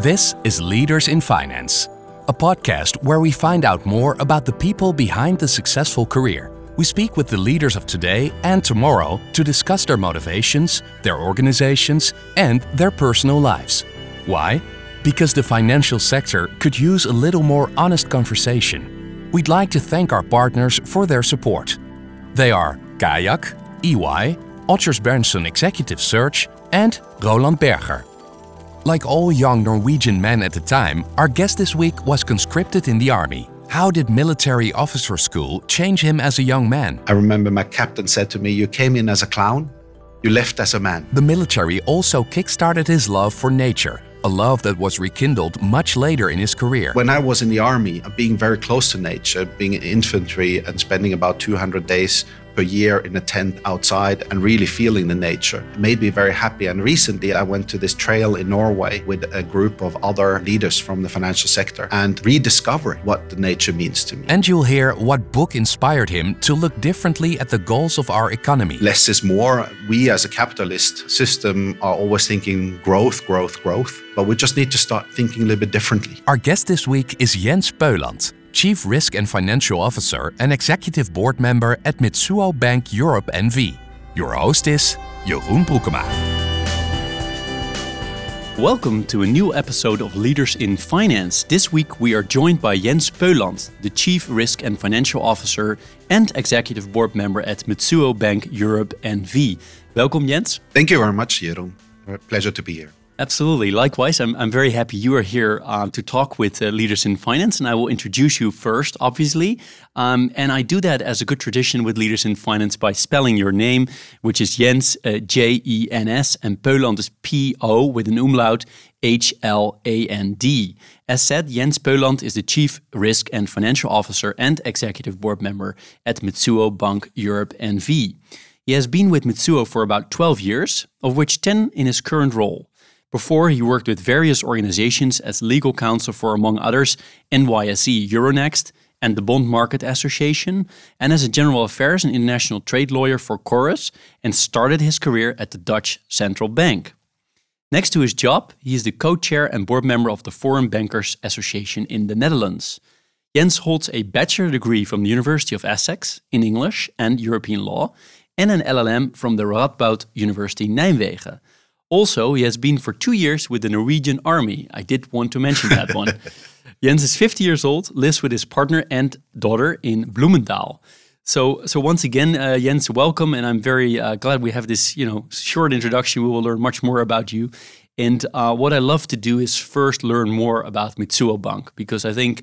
This is Leaders in Finance, a podcast where we find out more about the people behind the successful career. We speak with the leaders of today and tomorrow to discuss their motivations, their organizations, and their personal lives. Why? Because the financial sector could use a little more honest conversation. We'd like to thank our partners for their support. They are Kayak, EY, Odgers Berndtson Executive Search, and Roland Berger. Like all young Norwegian men at the time, our guest this week was conscripted in the army. How did military officer school change him as a young man? I remember my captain said to me, You came in as a clown, you left as a man. The military also kickstarted his love for nature, a love that was rekindled much later in his career. When I was in the army, being very close to nature, being in infantry and spending about 200 days per year in a tent outside and really feeling the nature made me very happy. And recently, I went to this trail in Norway with a group of other leaders from the financial sector and rediscovering what the nature means to me. And you'll hear what book inspired him to look differently at the goals of our economy. Less is more. We, as a capitalist system, are always thinking growth, growth, growth. But we just need to start thinking a little bit differently. Our guest this week is Jens Pöhland. Chief Risk and Financial Officer and Executive Board Member at Mizuho Bank Europe NV. Your host is Jeroen Broekema. Welcome to a new episode of Leaders in Finance. This week we are joined by Jens Pöhland, the Chief Risk and Financial Officer and Executive Board Member at Mizuho Bank Europe NV. Welcome, Jens. Thank you very much, Jeroen. Pleasure to be here. Absolutely. Likewise, I'm, I'm very happy you are here uh, to talk with uh, leaders in finance, and I will introduce you first, obviously. Um, and I do that as a good tradition with leaders in finance by spelling your name, which is Jens, uh, J E N S, and Pöhland is P O with an umlaut, H L A N D. As said, Jens Pöhland is the Chief Risk and Financial Officer and Executive Board Member at Mizuho Bank Europe NV. He has been with Mizuho for about 12 years, of which 10 in his current role. Before, he worked with various organizations as legal counsel for, among others, NYSE Euronext and the Bond Market Association, and as a general affairs and international trade lawyer for Corus, and started his career at the Dutch Central Bank. Next to his job, he is the co chair and board member of the Foreign Bankers Association in the Netherlands. Jens holds a bachelor degree from the University of Essex in English and European law, and an LLM from the Radboud University Nijmegen. Also, he has been for two years with the Norwegian Army. I did want to mention that one. Jens is 50 years old, lives with his partner and daughter in Bloemendaal. So, so once again, uh, Jens, welcome, and I'm very uh, glad we have this, you know, short introduction. We will learn much more about you. And uh, what I love to do is first learn more about Mizuho Bank because I think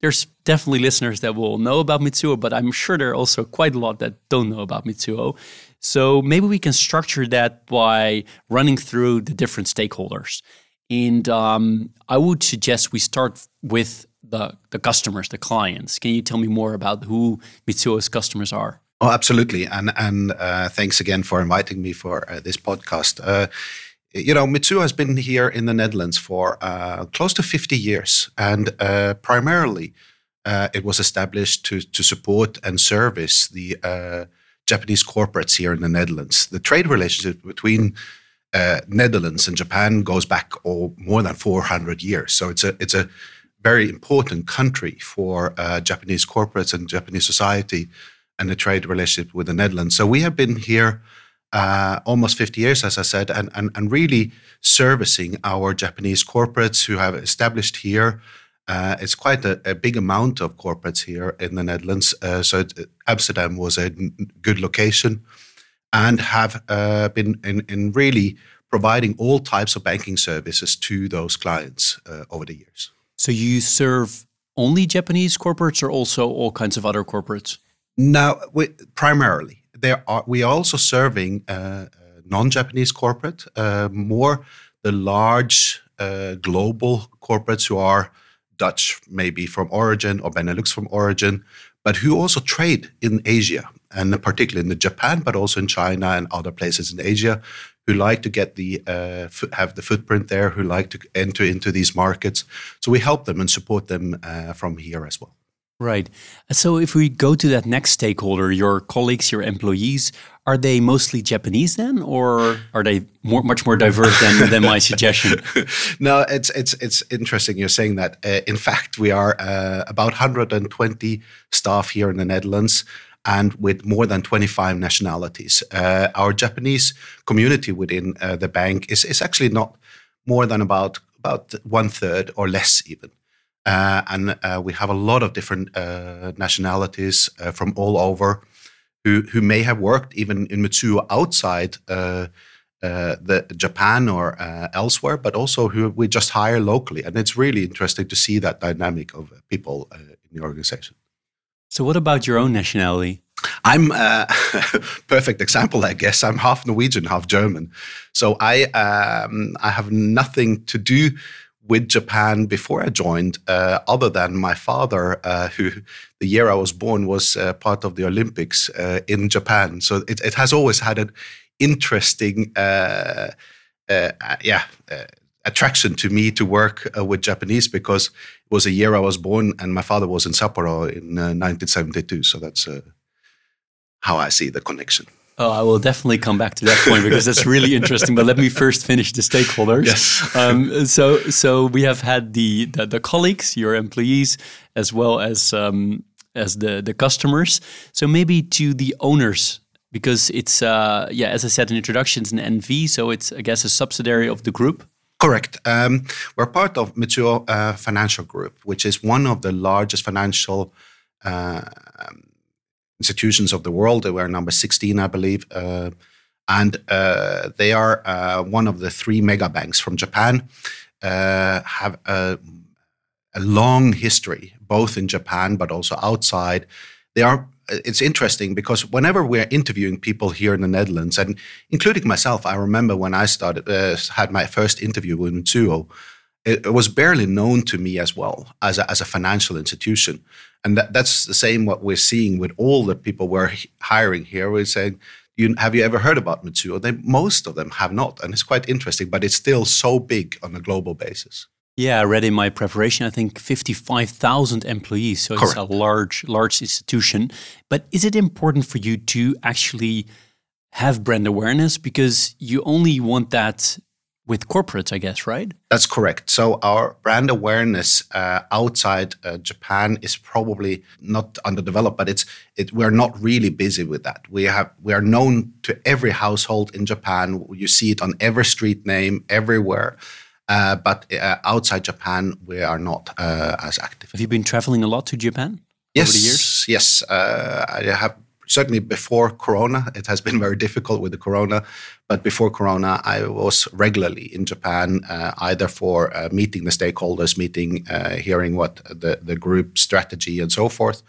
there's definitely listeners that will know about Mizuho, but I'm sure there are also quite a lot that don't know about Mizuho. So maybe we can structure that by running through the different stakeholders. And um, I would suggest we start with the, the customers, the clients. Can you tell me more about who Mizuho's customers are? Oh, absolutely. And and uh, thanks again for inviting me for uh, this podcast. Uh, you know, Mizuho has been here in the Netherlands for uh, close to 50 years, and uh, primarily uh, it was established to to support and service the Japanese corporates here in the Netherlands. The trade relationship between uh, Netherlands and Japan goes back oh, more than 400 years. So it's a it's a very important country for uh, Japanese corporates and Japanese society and the trade relationship with the Netherlands. So we have been here uh, almost 50 years, as I said, and, and, and really servicing our Japanese corporates who have established here uh, it's quite a, a, big amount of corporates here in the Netherlands. Uh, so it, Amsterdam was a good location and have uh, been in, in, really providing all types of banking services to those clients uh, over the years. So you serve only Japanese corporates or also all kinds of other corporates? Now, we, primarily, there are we are also serving uh, uh, non-Japanese corporate, more the large global corporates who are Dutch maybe from origin or Benelux from origin, but who also trade in Asia and particularly in Japan, but also in China and other places in Asia, who like to get the uh, have the footprint there, who like to enter into these markets. So we help them and support them uh, from here as well. Right. So if we go to that next stakeholder, your colleagues, your employees, are they mostly Japanese then, or are they more, much more diverse than, than my suggestion? no, it's it's it's interesting you're saying that. Uh, in fact, we are uh, about 120 staff here in the Netherlands, and with more than 25 nationalities. Uh, our Japanese community within uh, the bank is is actually not more than about about one third or less even. Uh, and uh, we have a lot of different uh, nationalities uh, from all over who, who may have worked even in Mizuho outside uh, uh, the Japan or elsewhere, but also who we just hire locally. And it's really interesting to see that dynamic of people in the organization. So, what about your own nationality? I'm a perfect example, I guess. I'm half Norwegian, half German. So I um, I have nothing to do with Japan before I joined, uh, other than my father, uh, who the year I was born was uh, part of the Olympics uh, in Japan. So it, it, has always had an interesting, uh, uh, yeah, attraction to me to work with Japanese because it was a year I was born, and my father was in Sapporo in 1972. So that's how I see the connection. Oh, I will definitely come back to that point because that's really interesting. But let me first finish the stakeholders. Yes. Um, so, so we have had the, the, the colleagues, your employees, as well as um, as the the customers. So maybe to the owners because it's uh, yeah, as I said in introduction, it's an NV, so it's I guess a subsidiary of the group. Correct. Um, we're part of Mizuho uh, Financial Group, which is one of the largest financial uh, institutions of the world. They were number 16, I believe. Uh, and uh, they are uh, one of the three mega banks from Japan, uh, have a, a, long history, both in Japan but also outside. They are. It's interesting because whenever we're interviewing people here in the Netherlands, and including myself, I remember when I started uh, had my first interview with Mizuho, it, it was barely known to me as well as a, as a financial institution. And that, that's the same what we're seeing with all the people we're hiring here. We're saying, you, have you ever heard about Mizuho? They, most of them have not. And it's quite interesting, but it's still so big on a global basis. Yeah, I read in my preparation, I think 55,000 employees. So Correct. it's a large, large institution. But is it important for you to actually have brand awareness? Because you only want that with corporates, I guess, right? That's correct. So our brand awareness uh, outside uh, Japan is probably not underdeveloped, but it's it, we're not really busy with that. We have we are known to every household in Japan. You see it on every street name everywhere. Uh, but uh, outside Japan, we are not uh, as active. Have you been traveling a lot to Japan? Yes, over the years? yes. Uh, I have certainly before Corona, it has been very difficult with the Corona. But before Corona, I was regularly in Japan, uh, either for uh, meeting the stakeholders, meeting, uh, hearing what the, the group strategy and so forth,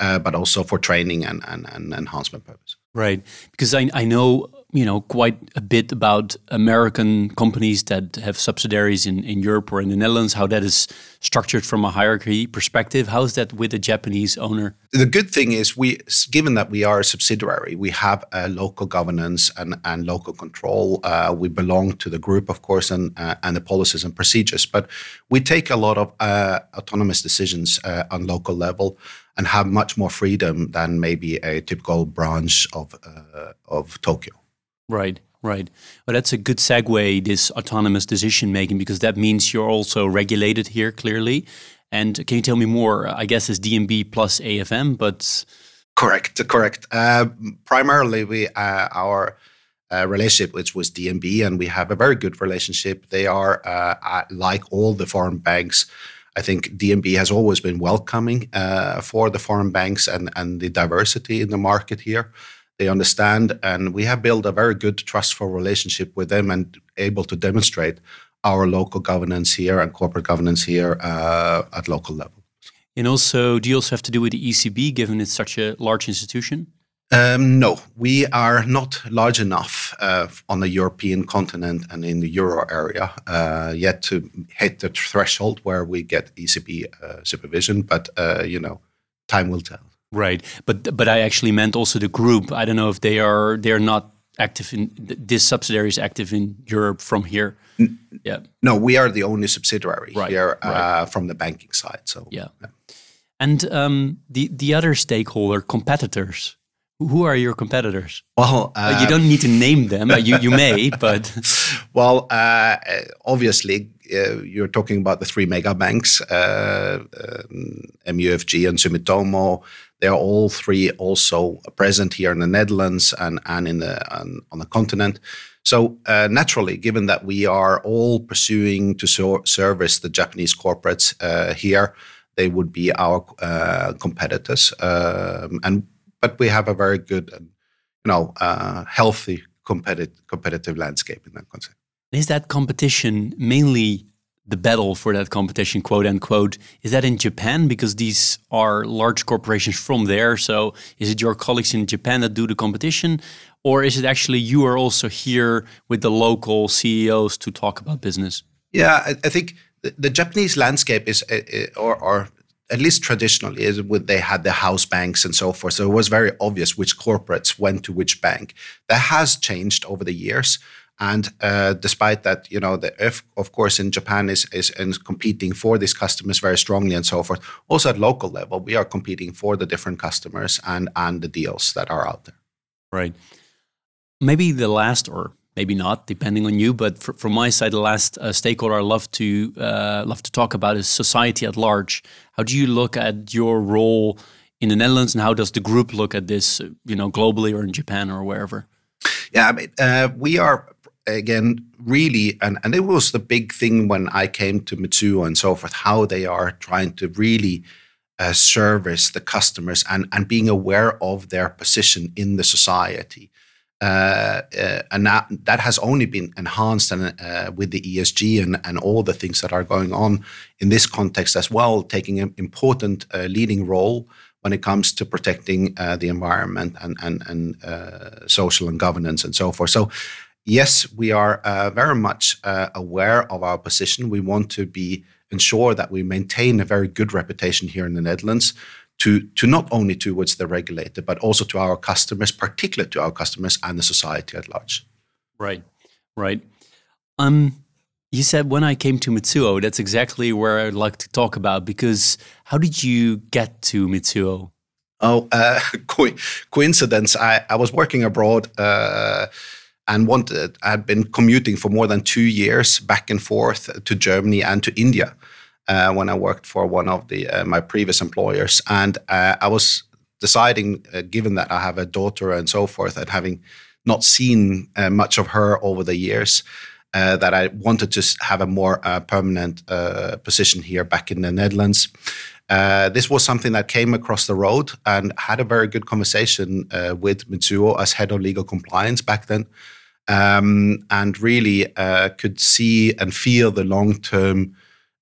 uh, but also for training and, and, and enhancement purpose. Right, because I, I know you know quite a bit about American companies that have subsidiaries in, in Europe or in the Netherlands, how that is structured from a hierarchy perspective. How is that with a Japanese owner? The good thing is we given that we are a subsidiary, we have a local governance and, and local control. Uh, we belong to the group, of course, and uh, and the policies and procedures, but we take a lot of uh, autonomous decisions uh, on local level and have much more freedom than maybe a typical branch of uh, of Tokyo. Right, right. Well, that's a good segue, this autonomous decision making, because that means you're also regulated here clearly. And can you tell me more? I guess it's DNB plus AFM, but. Correct, correct. Uh, primarily, we uh, our uh, relationship which was DNB, and we have a very good relationship. They are uh, like all the foreign banks. I think DNB has always been welcoming uh, for the foreign banks and, and the diversity in the market here they understand, and we have built a very good trustful relationship with them and able to demonstrate our local governance here and corporate governance here uh, at local level. And also, do you also have to do with the ECB, given it's such a large institution? Um, no, we are not large enough uh, on the European continent and in the euro area uh, yet to hit the threshold where we get ECB uh, supervision. But uh, you know, time will tell. Right, but but I actually meant also the group. I don't know if they are they are not active in this subsidiary is active in Europe from here. Yeah. No, we are the only subsidiary right, here right. Uh, from the banking side. So yeah. yeah. And um, the the other stakeholder, competitors. Who are your competitors? Well, uh, you don't need to name them. you you may, but well, uh, obviously, uh, you're talking about the three mega banks, uh, um, MUFG and Sumitomo. They are all three also present here in the Netherlands and and in the on, on the continent. So uh, naturally, given that we are all pursuing to service the Japanese corporates uh, here, they would be our uh, competitors. Um, and but we have a very good, and you know, uh, healthy competitive competitive landscape in that concept. Is that competition mainly the battle for that competition, quote unquote? Is that in Japan because these are large corporations from there? So is it your colleagues in Japan that do the competition, or is it actually you are also here with the local CEOs to talk about business? Yeah, I, I think the, the, Japanese landscape is, uh, or, or at least traditionally, is with they had the house banks and so forth. So it was very obvious which corporates went to which bank. That has changed over the years. And uh, despite that, you know, the F, of course, in Japan is, is, is competing for these customers very strongly and so forth. Also at local level, we are competing for the different customers and and the deals that are out there. Right. Maybe the last, or maybe not, depending on you. But for, from my side, the last uh, stakeholder I love to uh, love to talk about is society at large. How do you look at your role in the Netherlands, and how does the group look at this? You know, globally or in Japan or wherever. Yeah, I mean, uh, we are again really, and and it was the big thing when I came to Mizuho and so forth. How they are trying to really. Uh, service the customers and, and being aware of their position in the society. Uh, uh, and that, that has only been enhanced and uh, with the ESG and, and all the things that are going on in this context as well, taking an important uh, leading role when it comes to protecting uh, the environment and and, and social and governance and so forth. So. Yes, we are very much aware of our position. We want to be ensure that we maintain a very good reputation here in the Netherlands to, to not only towards the regulator, but also to our customers, particularly to our customers and the society at large. Right, right. Um, you said when I came to Mizuho, that's exactly where I'd like to talk about because how did you get to Mizuho? Oh, uh, co- coincidence. I, I was working abroad uh, and wanted, I'd been commuting for more than two years back and forth to Germany and to India uh, when I worked for one of the uh, my previous employers, and uh, I was deciding, uh, given that I have a daughter and so forth, and having not seen uh, much of her over the years, uh, that I wanted to have a more permanent position here back in the Netherlands. this was something that came across the road and had a very good conversation with Mizuho as head of legal compliance back then. Um, and really could see and feel the long term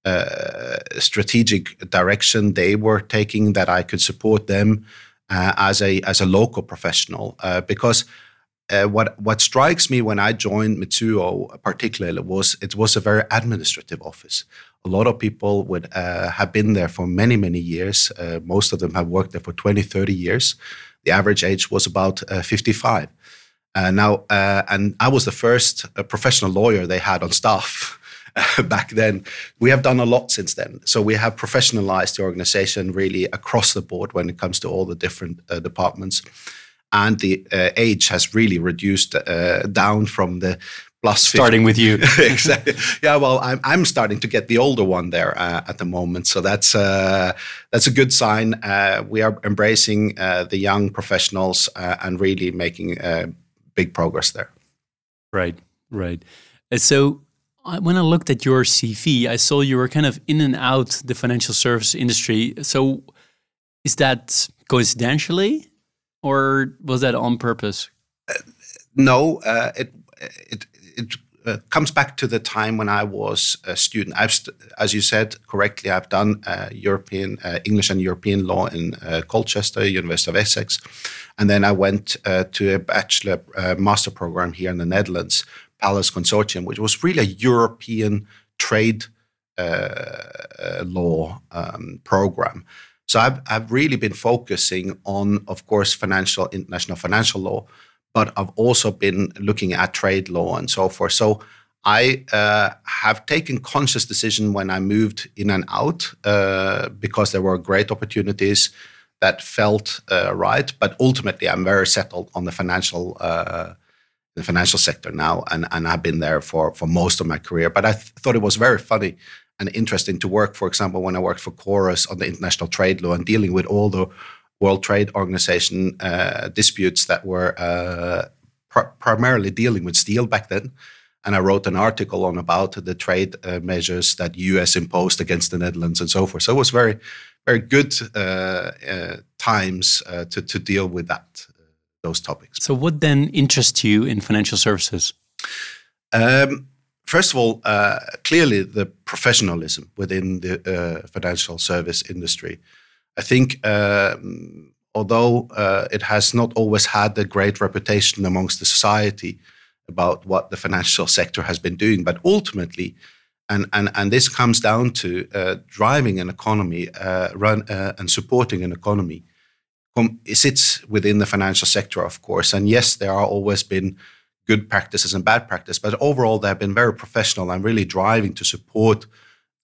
uh, strategic direction they were taking that I could support them uh, as a as a local professional uh, because uh, what what strikes me when I joined Mizuho particularly was it was a very administrative office. A lot of people would uh, have been there for many many years. Uh, most of them have worked there for 20, 30 years. The average age was about 55. Now, and I was the first professional lawyer they had on staff. back then. We have done a lot since then. So we have professionalized the organization really across the board when it comes to all the different uh, departments. And the uh, age has really reduced uh, down from the plus 50. Starting with you. exactly. Yeah, well, I'm, I'm starting to get the older one there uh, at the moment. So that's, uh, that's a good sign. Uh, we are embracing the young professionals and really making big progress there. Right, right. So when I looked at your CV, I saw you were kind of in and out the financial service industry. So, is that coincidentally, or was that on purpose? Uh, no, uh, it it it uh, comes back to the time when I was a student. I've, as you said correctly, I've done uh, European uh, English and European law in uh, Colchester, University of Essex, and then I went to a bachelor master program here in the Netherlands Pallas Consortium, which was really a European trade uh, law um, program. So I've, I've really been focusing on, of course, financial international financial law, but I've also been looking at trade law and so forth. So I uh, have taken conscious decision when I moved in and out uh, because there were great opportunities that felt uh, right. But ultimately, I'm very settled on the financial uh, the financial sector now, and, and I've been there for for most of my career. But I th- thought it was very funny and interesting to work, for example, when I worked for Corus on the international trade law and dealing with all the World Trade Organization uh, disputes that were uh, pr- primarily dealing with steel back then. And I wrote an article on about the trade uh, measures that U.S. imposed against the Netherlands and so forth. So it was very, very good uh, uh, times uh, to to deal with that those topics. So, what then interests you in financial services? Um, first of all, uh, clearly the professionalism within the uh, financial service industry. I think, um, although uh, it has not always had a great reputation amongst the society about what the financial sector has been doing, but ultimately, and and and this comes down to uh, driving an economy, uh, run uh, and supporting an economy. It sits within the financial sector, of course, and yes, there are always been good practices and bad practice, but overall they have been very professional and really driving to support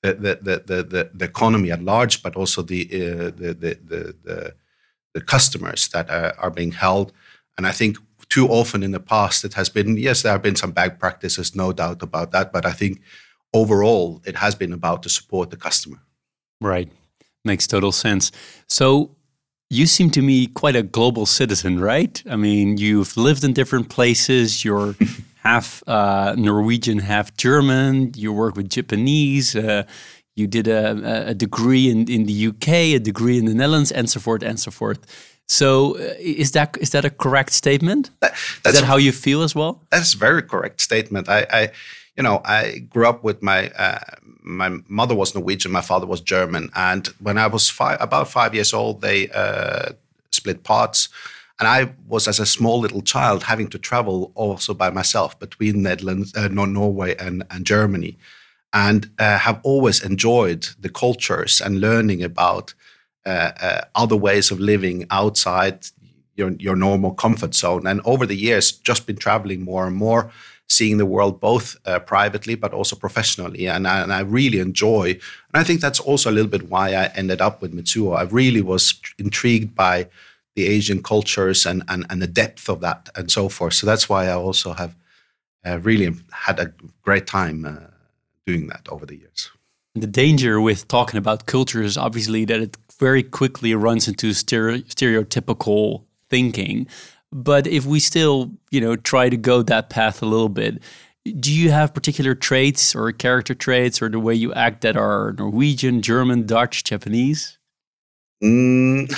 the the the the, the economy at large, but also the uh, the, the, the the the customers that are, are being held. And I think too often in the past it has been yes, there have been some bad practices, no doubt about that, but I think overall it has been about to support the customer. Right, makes total sense. So you seem to me quite a global citizen, right? I mean, you've lived in different places. You're half uh, Norwegian, half German. You work with Japanese. Uh, you did a, a, degree in, in the UK, a degree in the Netherlands, and so forth and so forth. So, uh, is that is that a correct statement? That, is that how you feel as well? That's a very correct statement. I, I you know, I grew up with my uh, my mother was Norwegian, my father was German, and when I was five, about five years old, they uh, split parts, and I was as a small little child having to travel also by myself between Netherlands, uh, Norway, and, and Germany, and uh, have always enjoyed the cultures and learning about uh, uh, other ways of living outside your your normal comfort zone. And over the years, just been traveling more and more seeing the world both uh, privately but also professionally. And I, and I, really enjoy, and I think that's also a little bit why I ended up with Mizuho. I really was intrigued by the Asian cultures and, and, and the depth of that and so forth. So that's why I also have uh, really had a great time uh, doing that over the years. The danger with talking about culture is obviously that it very quickly runs into stereotypical thinking. But if we still, you know, try to go that path a little bit, do you have particular traits or character traits or the way you act that are Norwegian, German, Dutch, Japanese? Mm,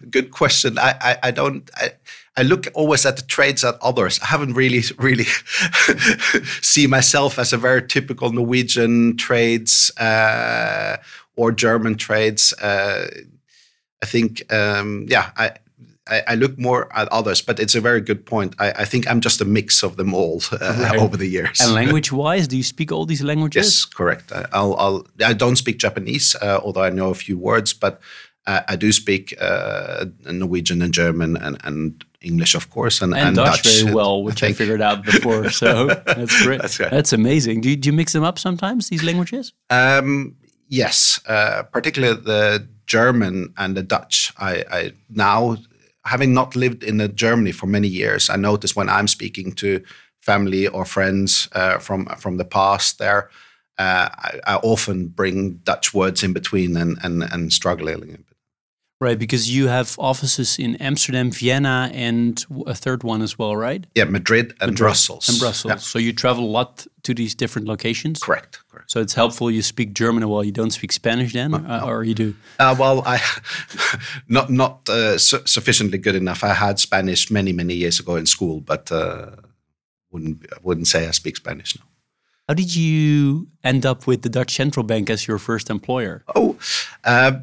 good question. I, I, I don't. I, I look always at the traits at others. I haven't really, really see myself as a very typical Norwegian trades uh, or German trades. Uh, I think, um, yeah, I, I, I, look more at others, but it's a very good point. I, I think I'm just a mix of them all uh, right. over the years. And language-wise, do you speak all these languages? Yes, correct. I, I'll, I'll I don't speak Japanese, uh, although I know a few words, but uh, I do speak uh, Norwegian and German and, and English, of course, and, and, and Dutch, Dutch, very well, which I, I, figured out before. So that's great. that's, right. that's amazing. Do you, do you mix them up sometimes? These languages? Um, yes, uh, particularly the German and the Dutch. I, I now having not lived in Germany for many years, I notice when I'm speaking to family or friends uh, from from the past there, uh, I, I, often bring Dutch words in between and and, and struggle a little bit. Right, because you have offices in Amsterdam, Vienna, and a third one as well, right? Yeah, Madrid and Madrid Brussels. And Brussels. Yeah. So you travel a lot to these different locations. Correct. So it's helpful you speak German while you don't speak Spanish, then, no, uh, no. or you do? Uh, well, I not not uh, su sufficiently good enough. I had Spanish many many years ago in school, but uh, wouldn't wouldn't say I speak Spanish now. How did you end up with the Dutch Central Bank as your first employer? Oh, uh,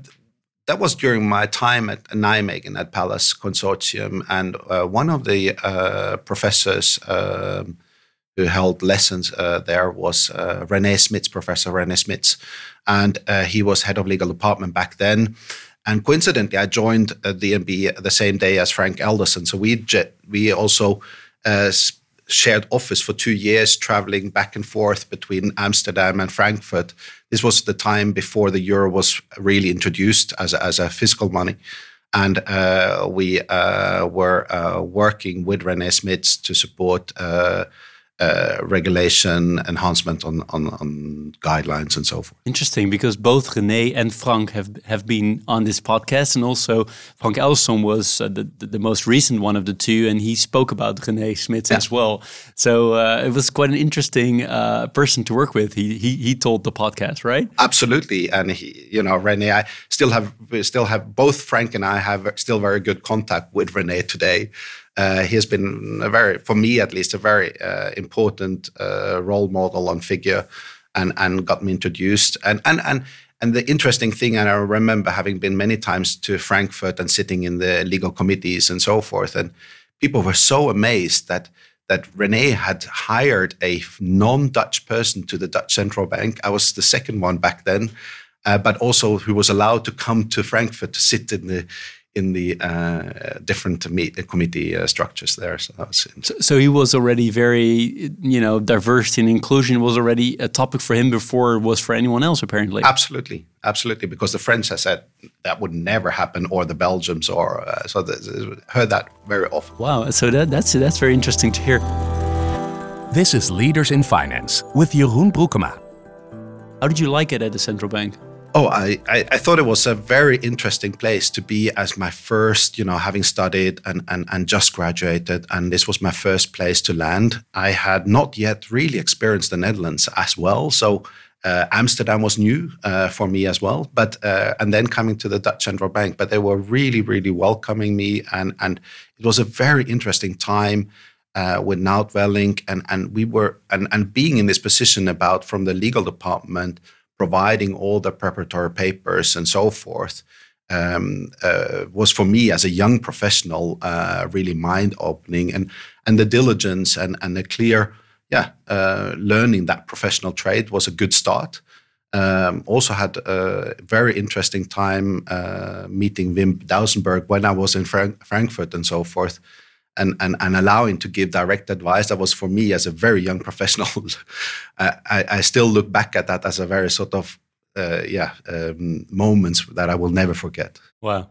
that was during my time at Nijmegen at Pallas Consortium, and uh, one of the uh, professors um, who held lessons uh, there was uh, René Smits, Professor René Smits, and uh, he was head of legal department back then. And coincidentally, I joined the DNB the same day as Frank Elderson, so we we also shared office for two years, traveling back and forth between Amsterdam and Frankfurt. This was the time before the euro was really introduced as a, as a fiscal money. And uh, we uh, were uh, working with René Smits to support uh, regulation enhancement on, on, on guidelines and so forth. Interesting, because both René and Frank have have been on this podcast, and also Frank Elderson was uh, the, the most recent one of the two, and he spoke about René Smits yeah. as well. So uh, it was quite an interesting uh, person to work with. He, he he told the podcast, right? Absolutely, and he, you know, René, I still have we still have both Frank and I have still very good contact with René today. Uh, he has been a very, for me at least, a very uh, important uh, role model and figure, and and got me introduced. And and and and the interesting thing, and I remember having been many times to Frankfurt and sitting in the legal committees and so forth, and people were so amazed that that René had hired a non-Dutch person to the Dutch central bank. I was the second one back then, uh, but also who was allowed to come to Frankfurt to sit in the in the uh, different committee uh, structures there. So, so, so, he was already very, you know, diversity and inclusion was already a topic for him before it was for anyone else, apparently. Absolutely, absolutely, because the French have said that would never happen, or the Belgians, or uh, so the, heard that very often. Wow, so that, that's that's very interesting to hear. This is Leaders in Finance with Jeroen Broekema. How did you like it at the central bank? Oh, I, I, I, thought it was a very interesting place to be as my first, you know, having studied and, and, and just graduated. And this was my first place to land. I had not yet really experienced the Netherlands as well. So uh, Amsterdam was new uh, for me as well. But uh, and then coming to the Dutch Central Bank, but they were really, really welcoming me. And, and it was a very interesting time. Uh, with Nout Wellink and and we were and and being in this position about from the legal department providing all the preparatory papers and so forth um, uh, was for me as a young professional uh, really mind opening and and the diligence and and the clear yeah uh, learning that professional trade was a good start. Um, also had a very interesting time uh, meeting Wim Duisenberg when I was in Frank- Frankfurt and so forth and, and, and allowing to give direct advice. That was for me as a very young professional. I, I still look back at that as a very sort of uh, yeah um, moments that I will never forget. Wow,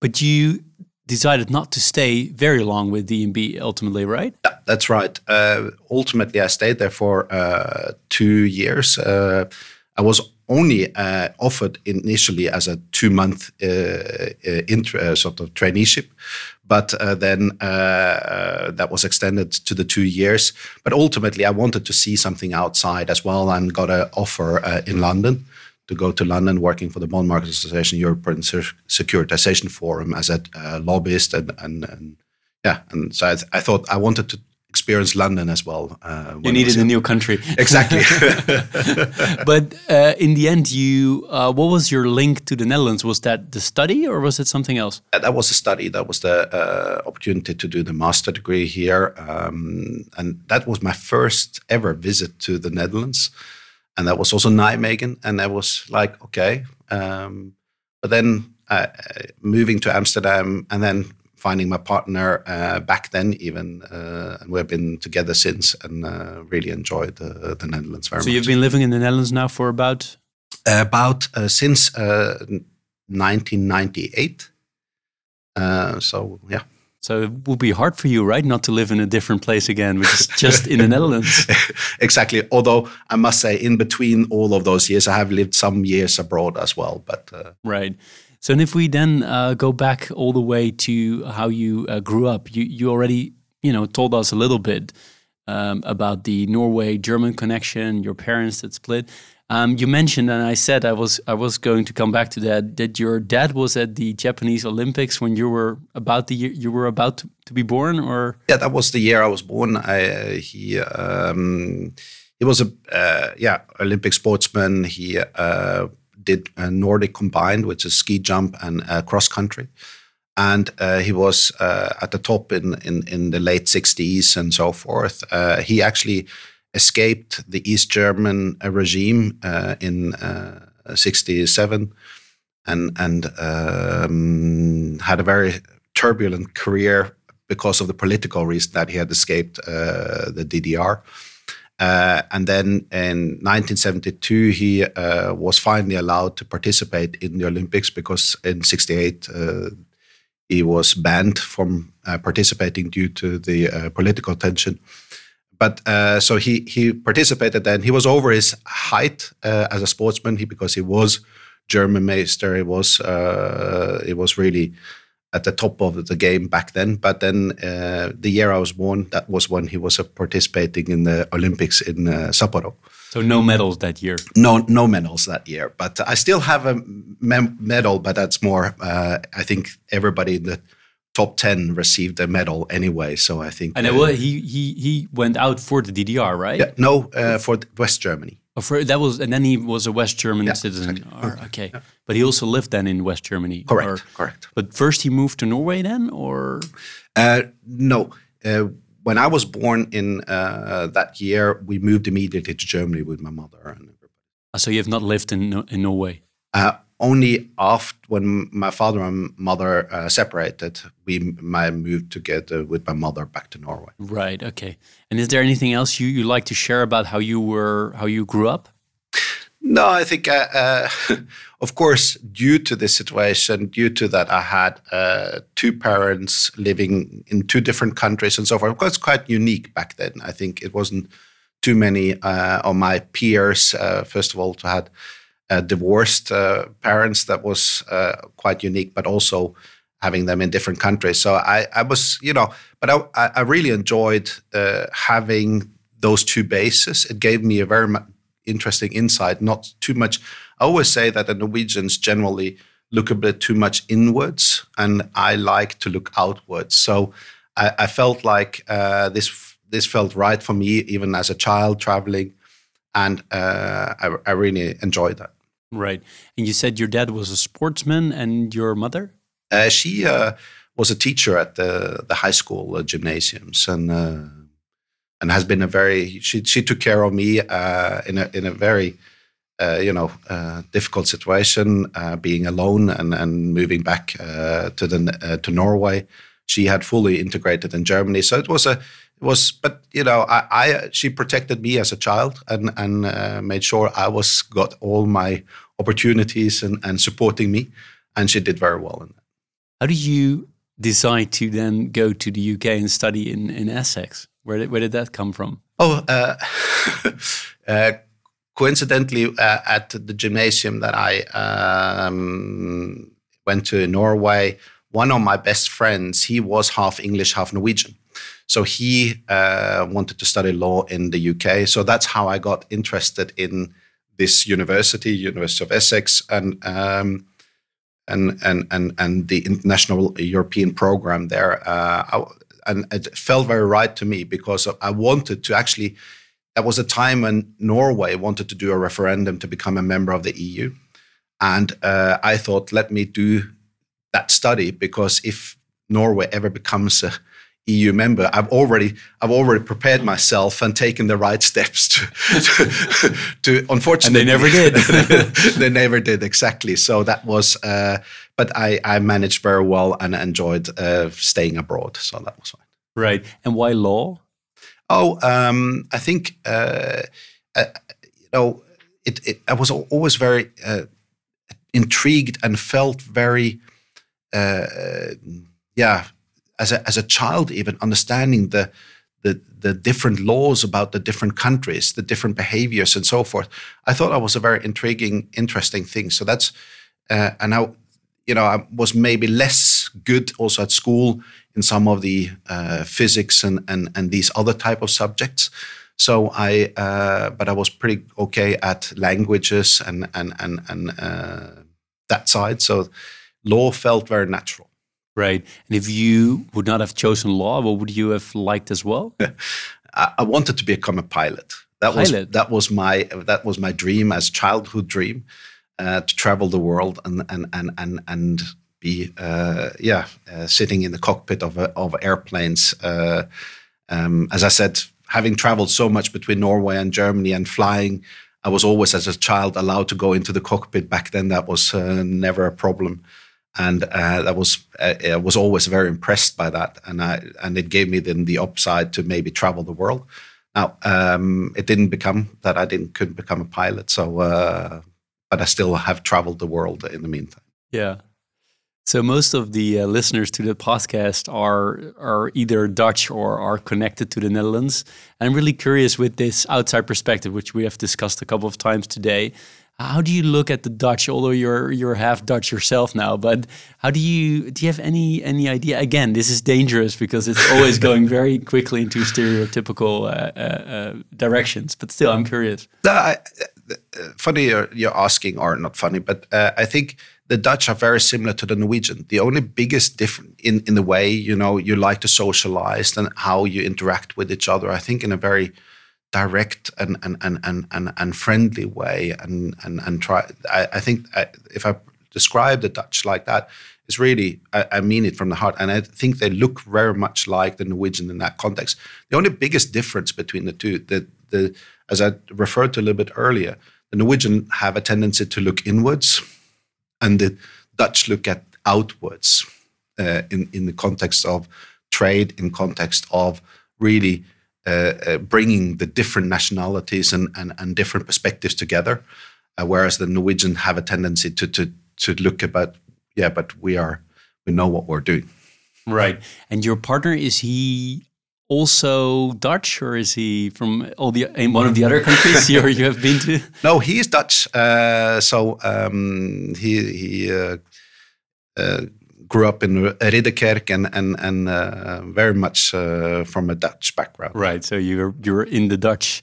but you decided not to stay very long with DNB ultimately, right? Yeah, that's right. Uh, ultimately, I stayed there for uh, two years. Uh, I was only uh, offered initially as a two month uh, uh, uh, sort of traineeship, but uh, then uh, that was extended to the two years. But ultimately, I wanted to see something outside as well and got an offer in London to go to London working for the Bond Market Association European Securitization Forum as a lobbyist and, and, and yeah, and so I, th I, thought I wanted to experience London as well. Uh, you needed a new country, exactly. but uh, in the end, you uh, what was your link to the Netherlands? Was that the study, or was it something else? Uh, that was a study. That was the uh, opportunity to do the master degree here, um, and that was my first ever visit to the Netherlands, and that was also Nijmegen, and I was like, okay, um, but then. Uh, moving to Amsterdam and then finding my partner uh, back then even uh, and we've been together since and uh, really enjoyed the netherlands very so much so you've been living in the netherlands now for about about uh, since 1998 uh, uh, so yeah so it would be hard for you, right, not to live in a different place again, which is just in the Netherlands. exactly. Although I must say, in between all of those years, I have lived some years abroad as well. But right. So, and if we then uh, go back all the way to how you uh, grew up, you you already you know told us a little bit um, about the Norway German connection, your parents that split. Um, you mentioned, and I said I was I was going to come back to that. That your dad was at the Japanese Olympics when you were about the year you were about to, to be born, or yeah, that was the year I was born. I uh, he. Um, he was a uh, yeah Olympic sportsman. He uh, did Nordic combined, which is ski jump and uh, cross country. And uh, he was uh, at the top in, in, in, the late 60s and so forth. He actually escaped the East German regime in 67 and, and um, had a very turbulent career because of the political reason that he had escaped uh, the DDR. Uh, and then in 1972, he uh, was finally allowed to participate in the Olympics because in 68, uh, he was banned from uh, participating due to the uh, political tension. But uh, so he he participated then. He was over his height as a sportsman he, because he was German master. He was it was really at the top of the game back then. But then uh, the year I was born, that was when he was uh, participating in the Olympics in uh, Sapporo. So no medals that year. No, no medals that year. But I still have a medal, but that's more. Uh, I think everybody in the top ten received a medal anyway. So I think. And uh, he he he went out for the DDR, right? Yeah, no, uh, for West Germany. For, that was, and then he was a West German yeah, citizen. Exactly. Or, okay, yeah. but he also lived then in West Germany. Correct, or, correct. But first he moved to Norway then, or uh, no? Uh, when I was born in uh, that year, we moved immediately to Germany with my mother and everybody. Ah, so you have not lived in in Norway? Only after when my father and mother uh, separated, we I moved together with my mother back to Norway. Right. Okay. And is there anything else you you like to share about how you were how you grew up? No, I think, uh, uh, of course, due to this situation, due to that, I had uh, two parents living in two different countries and so forth. It was quite unique back then. I think it wasn't too many uh, of my peers, uh, first of all, to had uh, divorced uh, parents that was uh, quite unique, but also having them in different countries. So I, I was, you know, but I, I really enjoyed uh, having those two bases. It gave me a very interesting insight, not too much. I always say that the Norwegians generally look a bit too much inwards, and I like to look outwards. So I, I felt like uh, this this felt right for me, even as a child traveling, and uh, I, I really enjoyed that. Right. And you said your dad was a sportsman and your mother? Uh, she uh, was a teacher at the, the high school uh, gymnasiums and uh, and has been a very she she took care of me uh, in a in a very uh, you know difficult situation being alone and and moving back to the to Norway. She had fully integrated in Germany, so it was a it was but you know I, I she protected me as a child and and uh, made sure I was got all my opportunities and and supporting me and she did very well in that. How do you decide to then go to the UK and study in in Essex? Where did where did that come from? Oh, uh, uh, coincidentally, uh, at the gymnasium that I um, went to in Norway, one of my best friends he was half English, half Norwegian. So he uh, wanted to study law in the UK. So that's how I got interested in this university, University of Essex, and um, and and and and the international European program there. Uh, and it felt very right to me because I wanted to actually. That was a time when Norway wanted to do a referendum to become a member of the EU, and uh, I thought, let me do that study because if Norway ever becomes a EU member, I've already I've already prepared myself and taken the right steps to to, to unfortunately and they never did. they never did exactly. So that was, uh, but I I managed very well and enjoyed uh, staying abroad. So that was fine. Right. And why law? Oh, um, I think uh, uh you know it, it, I was always very uh, intrigued and felt very uh, yeah as a, as a child even understanding the, the the different laws about the different countries the different behaviors and so forth i thought that was a very intriguing interesting thing. So that's uh, and i you know i was maybe less good also at school in some of the uh, physics and, and and these other type of subjects. So i uh, but i was pretty okay at languages and and and, and uh, that side. So law felt very natural Right. And if you would not have chosen law, what would you have liked as well? I wanted to become a pilot. That pilot. was that was my that was my dream as childhood dream uh, to travel the world and and and and and be uh, yeah uh, sitting in the cockpit of of airplanes. Uh, um, as I said, having traveled so much between Norway and Germany and flying, I was always as a child allowed to go into the cockpit. Back then, that was uh, never a problem and uh, that was uh, I was always very impressed by that, and I and it gave me then the upside to maybe travel the world. Now um, it didn't become that I didn't couldn't become a pilot, so uh, but I still have traveled the world in the meantime. Yeah. So most of the uh, listeners to the podcast are are either Dutch or are connected to the Netherlands. And I'm really curious with this outside perspective, which we have discussed a couple of times today. How do you look at the Dutch? Although you're you're half Dutch yourself now, but how do you do you have any any idea? Again, this is dangerous because it's always going very quickly into stereotypical uh, uh, uh, directions. But still, I'm curious. Uh, funny you're, you're, asking, or not funny, but uh, I think the Dutch are very similar to the Norwegian. The only biggest difference in in the way you know you like to socialize and how you interact with each other. I think in a very direct and and and and and, and friendly way and and and try I, I think I, if I describe the Dutch like that it's really I, I, mean it from the heart. And I think they look very much like the Norwegian in that context. The only biggest difference between the two the the as I referred to a little bit earlier the Norwegian have a tendency to look inwards and the Dutch look at outwards uh, in in the context of trade in context of really uh, uh, bringing the different nationalities and, and, and different perspectives together, uh, whereas the Norwegian have a tendency to, to, to look about, yeah, but we are, we know what we're doing. Right. And your partner, is he also Dutch, or is he from all the in one of the other countries you you have been to? No, he is Dutch. Uh, so um, he he uh, uh, grew up in Ridderkerk and and and uh, very much uh, from a Dutch background. Right. So you're you're in the Dutch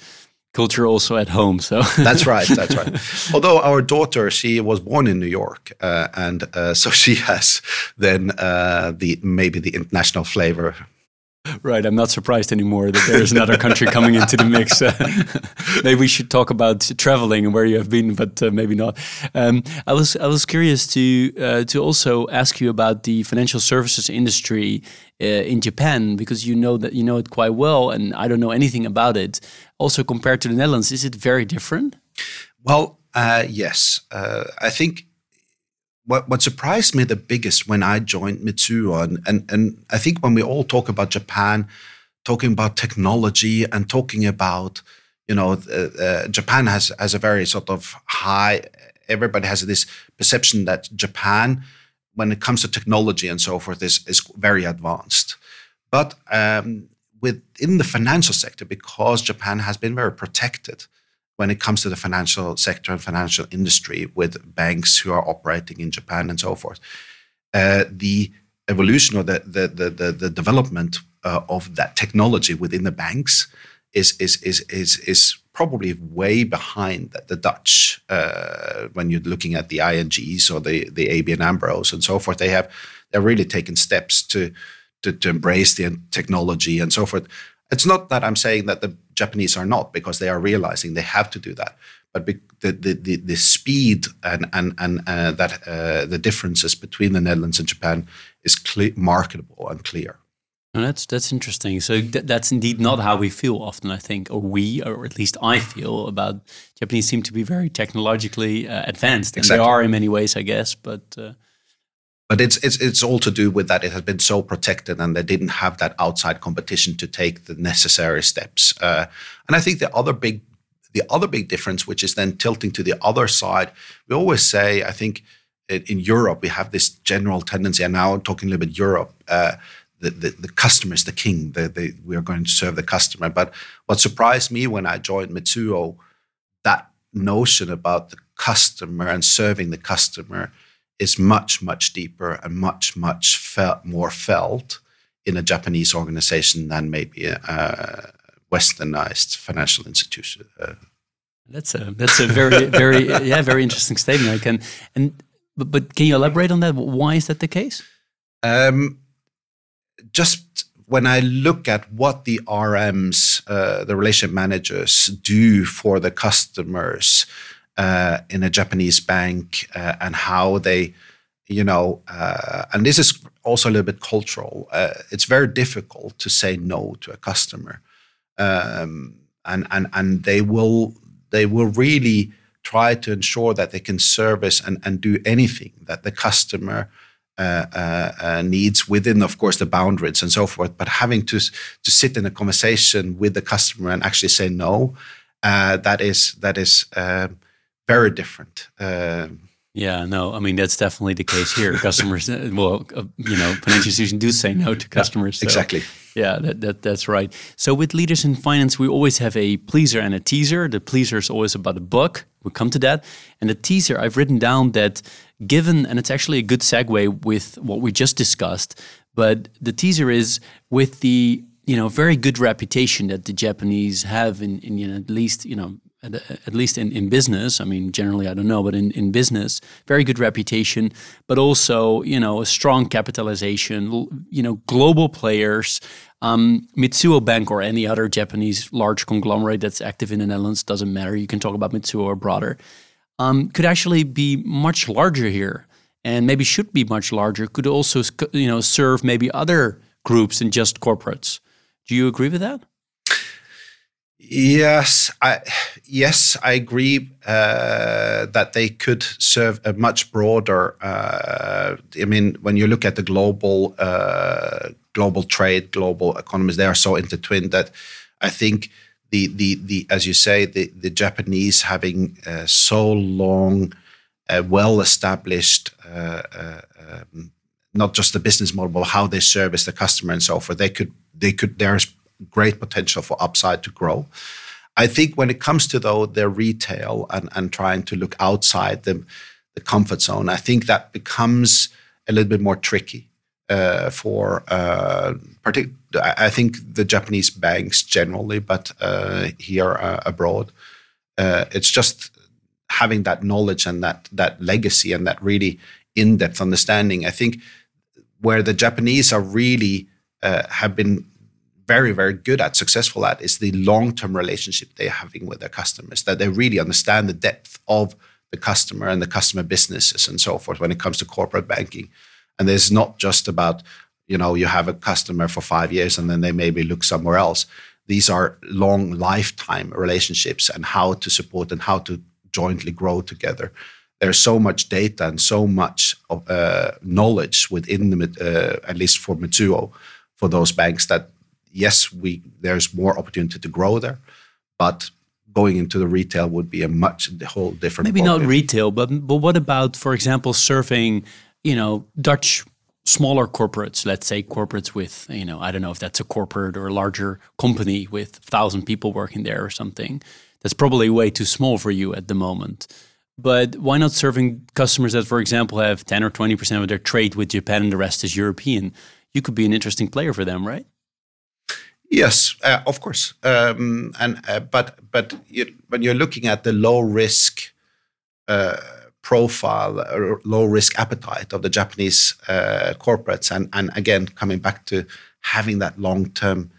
culture also at home. So that's right. That's right. Although our daughter, she was born in New York, uh, and uh, so she has then uh, the maybe the international flavor Right, I'm not surprised anymore that there is another country coming into the mix. Maybe we should talk about traveling and where you have been, but uh, maybe not. Um, I was I was curious to uh, to also ask you about the financial services industry uh, in Japan because you know that you know it quite well, and I don't know anything about it. Also, compared to the Netherlands, is it very different? Well, uh, yes, uh, I think what what surprised me the biggest when I joined Mizuho, and, and and I think when we all talk about Japan, talking about technology and talking about you know uh, uh, Japan has has a very sort of high. Everybody has this perception that Japan, when it comes to technology and so forth, is is very advanced. But um, within the financial sector, because Japan has been very protected when it comes to the financial sector and financial industry with banks who are operating in Japan and so forth. Uh, the evolution or the the the, the, the development uh, of that technology within the banks is is is is is probably way behind the, Dutch uh, when you're looking at the INGs or the the ABN AMROs and so forth. They have they're really taken steps to to, to embrace the technology and so forth. It's not that I'm saying that the Japanese are not, because they are realizing they have to do that. But the the the, the speed and and and uh, that uh, the differences between the Netherlands and Japan is clear, marketable and clear. that's that's interesting. So th that's indeed not how we feel often. I think, or we, or at least I feel about Japanese seem to be very technologically uh, advanced, and exactly. they are in many ways, I guess. But uh, but it's it's it's all to do with that it has been so protected and they didn't have that outside competition to take the necessary steps. Uh, and i think the other big the other big difference which is then tilting to the other side we always say i think in europe we have this general tendency and now i'm talking a little bit europe uh, the, the, the, customer is the king. The, the, we are going to serve the customer. But what surprised me when i joined Mizuho that notion about the customer and serving the customer is much, much deeper and much, much felt, more felt in a Japanese organization than maybe a, a westernized financial institution. Uh, that's a that's a very very yeah very interesting statement. I can and but, but can you elaborate on that? Why is that the case? Um, just when I look at what the RMs, uh, the relationship managers, do for the customers, uh, in a Japanese bank uh, and how they, you know, uh, and this is also a little bit cultural. Uh, it's very difficult to say no to a customer, um, and and and they will they will really try to ensure that they can service and, and do anything that the customer uh, uh, uh, needs within, of course, the boundaries and so forth. But having to to sit in a conversation with the customer and actually say no, uh, that is that is very different. Um, yeah, no, I mean that's definitely the case here. Customers, uh, well, uh, you know, financial institutions do say no to customers. So, exactly. Yeah, that, that that's right. So with leaders in finance, we always have a pleaser and a teaser. The pleaser is always about a book. We'll come to that. And the teaser, I've written down that given, and it's actually a good segue with what we just discussed. But the teaser is with the you know very good reputation that the Japanese have in, in you know at least you know at, least in, in business, I mean, generally, I don't know, but in, in business, very good reputation, but also, you know, a strong capitalization, you know, global players. Um, Mizuho Bank or any other Japanese large conglomerate that's active in the Netherlands, doesn't matter. You can talk about Mizuho or broader, um, could actually be much larger here and maybe should be much larger, could also, you know, serve maybe other groups than just corporates. Do you agree with that? Yes, I yes I agree uh, that they could serve a much broader. Uh, I mean, when you look at the global uh, global trade, global economies, they are so intertwined that I think the the the as you say the the Japanese having uh, so long, uh, well established. Uh, um, not just the business model, but how they service the customer and so forth. They could, they could. There's great potential for upside to grow. I think when it comes to though their retail and, and trying to look outside the, the comfort zone, I think that becomes a little bit more tricky uh, for uh, partic- I think the Japanese banks generally, but uh, here uh, abroad, uh, it's just having that knowledge and that that legacy and that really in-depth understanding. I think where the Japanese are really uh, have been very, very good at, successful at, is the long term relationship they're having with their customers, that they really understand the depth of the customer and the customer businesses and so forth when it comes to corporate banking. And there's not just about, you know, you have a customer for five years and then they maybe look somewhere else. These are long lifetime relationships and how to support and how to jointly grow together. There's so much data and so much uh, knowledge within the, uh, at least for Mizuho, for those banks that yes, we there's more opportunity to grow there, but going into the retail would be a much whole different. Maybe not retail, but but what about, for example, serving you know Dutch smaller corporates, let's say corporates with you know I don't know if that's a corporate or a larger company with thousand people working there or something. That's probably way too small for you at the moment. But why not serving customers that, for example, have 10 or 20% of their trade with Japan and the rest is European? You could be an interesting player for them, right? Yes, uh, of course. Um, and uh, but but when you're looking at the low risk uh, profile or low risk appetite of the Japanese uh, corporates, and and again coming back to having that long term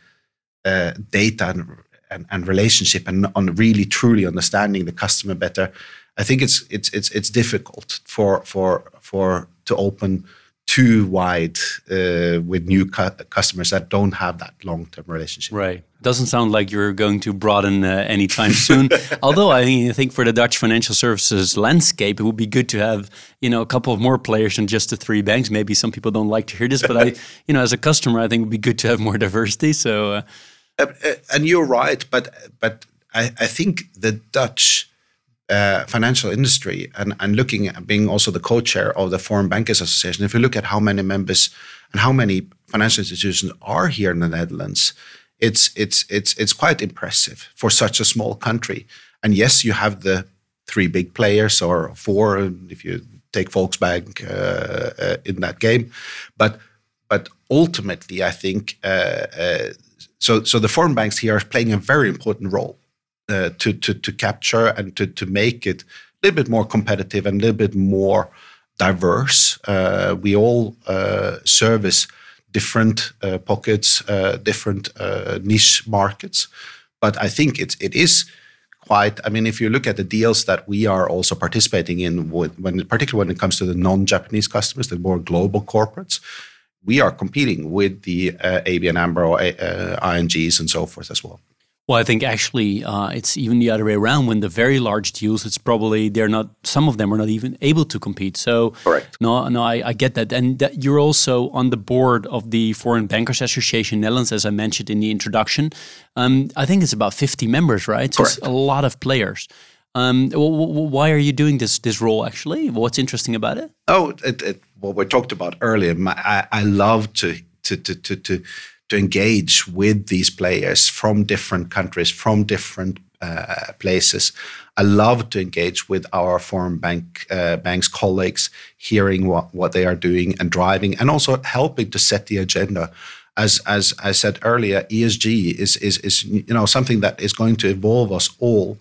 uh, data and, and, and relationship and on really truly understanding the customer better, I think it's it's it's it's difficult for for for to open too wide uh, with new cu customers that don't have that long-term relationship. Right. Doesn't sound like you're going to broaden uh, anytime soon. Although I, think for the Dutch financial services landscape, it would be good to have you know a couple of more players than just the three banks. Maybe some people don't like to hear this, but I, you know, as a customer, I think it would be good to have more diversity. So. Uh, uh, uh and you're right, but but I, I think the Dutch uh, financial industry and, and looking at being also the co-chair of the Foreign Bankers Association, if you look at how many members and how many financial institutions are here in the Netherlands, it's it's it's it's quite impressive for such a small country. And yes, you have the three big players or four if you take Volksbank uh, uh, in that game, but but ultimately, I think uh, uh, so. So the foreign banks here are playing a very important role uh, to, to, to capture and to, to make it a little bit more competitive and a little bit more diverse. Uh, we all uh, service different uh, pockets, uh, different niche markets, but I think it's it is quite. I mean, if you look at the deals that we are also participating in, with, when particularly when it comes to the non-Japanese customers, the more global corporates, we are competing with the ABN AMRO, INGs, and so forth as well. Well, I think actually uh, it's even the other way around. When the very large deals, it's probably they're not. Some of them are not even able to compete. So, correct. No, no, I, I get that, and that you're also on the board of the Foreign Bankers Association Netherlands, as I mentioned in the introduction. Um, I think it's about 50 members, right? So correct. it's a lot of players. Um, why are you doing this this role? Actually, what's interesting about it? Oh, it, it, what we talked about earlier. My, I, I love to to to to. to to engage with these players from different countries, from different uh, places. I love to engage with our foreign bank uh, banks colleagues, hearing what, what they are doing and driving, and also helping to set the agenda. As as I said earlier, ESG is is is you know something that is going to evolve us all,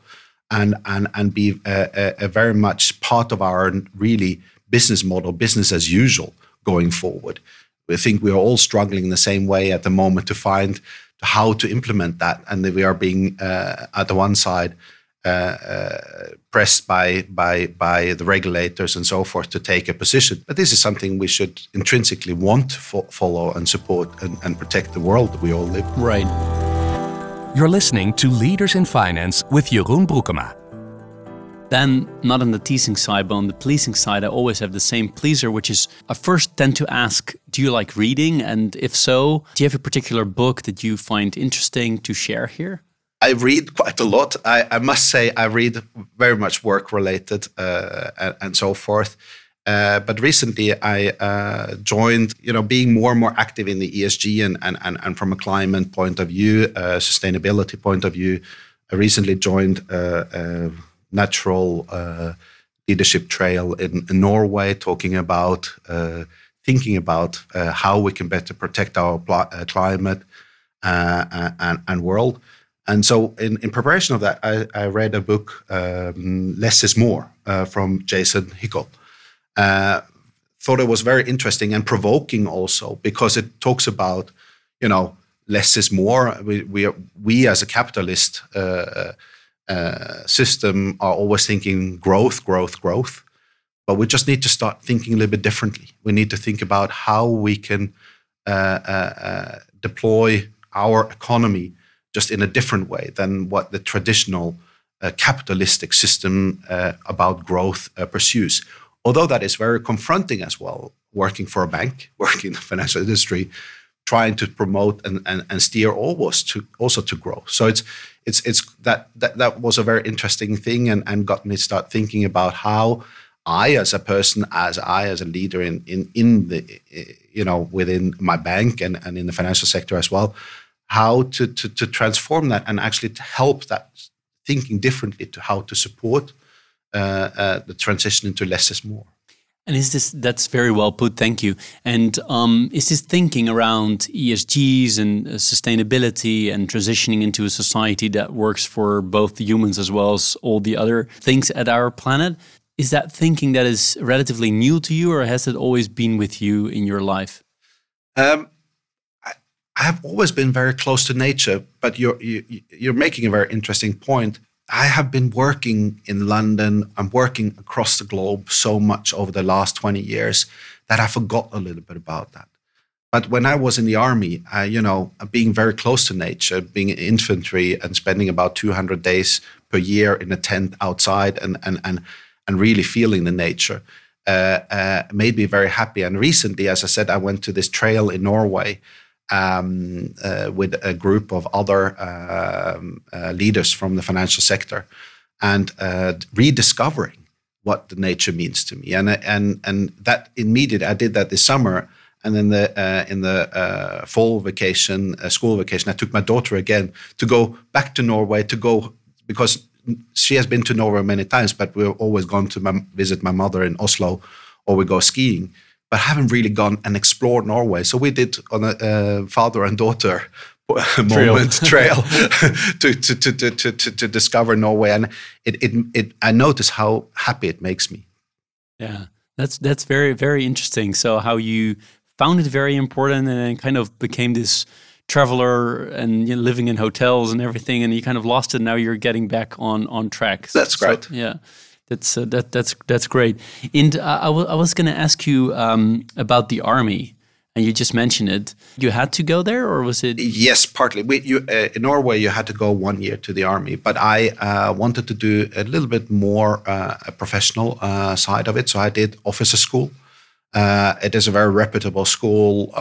and and and be a, a, a very much part of our really business model, business as usual going forward. We think we are all struggling in the same way at the moment to find how to implement that, and we are being uh, at the one side uh, uh, pressed by by by the regulators and so forth to take a position. But this is something we should intrinsically want to fo follow and support and, and protect the world that we all live. Right. You're listening to Leaders in Finance with Jeroen Broekema. Then, not on the teasing side, but on the pleasing side, I always have the same pleaser, which is I first tend to ask, Do you like reading? And if so, do you have a particular book that you find interesting to share here? I read quite a lot. I, I must say, I read very much work related uh, and, and, so forth. Uh, but recently, I uh, joined, you know, being more and more active in the ESG and, and, and, and from a climate point of view, sustainability point of view. I recently joined uh, uh, natural uh, leadership trail in, in, Norway, talking about uh, thinking about uh, how we can better protect our uh, climate uh, and, and, world. And so, in, in preparation of that, I, I read a book, um, Less is More, from Jason Hickel. thought it was very interesting and provoking also because it talks about, you know, less is more. We, we, we as a capitalist uh, uh, system are always thinking growth, growth, growth. But we just need to start thinking a little bit differently. We need to think about how we can uh, uh, uh deploy our economy just in a different way than what the traditional uh, capitalistic system about growth pursues. Although that is very confronting as well, working for a bank, working in the financial industry, trying to promote and, and, and steer always to also to grow. So it's it's it's that that, that was a very interesting thing and, and got me to start thinking about how I as a person, as I as a leader in in in the you know within my bank and, and in the financial sector as well, how to, to to transform that and actually to help that thinking differently to how to support uh, uh, the transition into less is more. And is this that's very well put? Thank you. And um, is this thinking around ESGs and uh, sustainability and transitioning into a society that works for both humans as well as all the other things at our planet? Is that thinking that is relatively new to you, or has it always been with you in your life? Um, I, I have always been very close to nature, but you're you, are you are making a very interesting point. I have been working in London, I'm working across the globe so much over the last 20 years that I forgot a little bit about that. But when I was in the army, I, you know, being very close to nature, being in infantry and spending about 200 days per year in a tent outside and, and, and, and really feeling the nature uh, uh, made me very happy. And recently, as I said, I went to this trail in Norway um, uh, with a group of other um, uh, leaders from the financial sector and uh, rediscovering what the nature means to me. And and and that immediately, I did that this summer. And then the uh, in the uh, fall vacation, uh, school vacation, I took my daughter again to go back to Norway to go because she has been to Norway many times, but we've always gone to my, visit my mother in Oslo or we go skiing but haven't really gone and explored Norway. So we did on a uh, father and daughter moment trail to, to, to, to, to, to discover Norway, and it, it it I notice how happy it makes me. Yeah, that's that's very very interesting. So how you found it very important, and then kind of became this traveler and you know, living in hotels and everything, and you kind of lost it. Now you're getting back on on track. That's so, great. Yeah. That's uh, that that's that's great. And I, I was going to ask you um, about the army and you just mentioned it. You had to go there, or was it? Yes, partly. We, you, uh, in Norway, you had to go one year to the army, but I uh, wanted to do a little bit more uh, a professional uh, side of it, so I did officer school. Uh, it is a very reputable school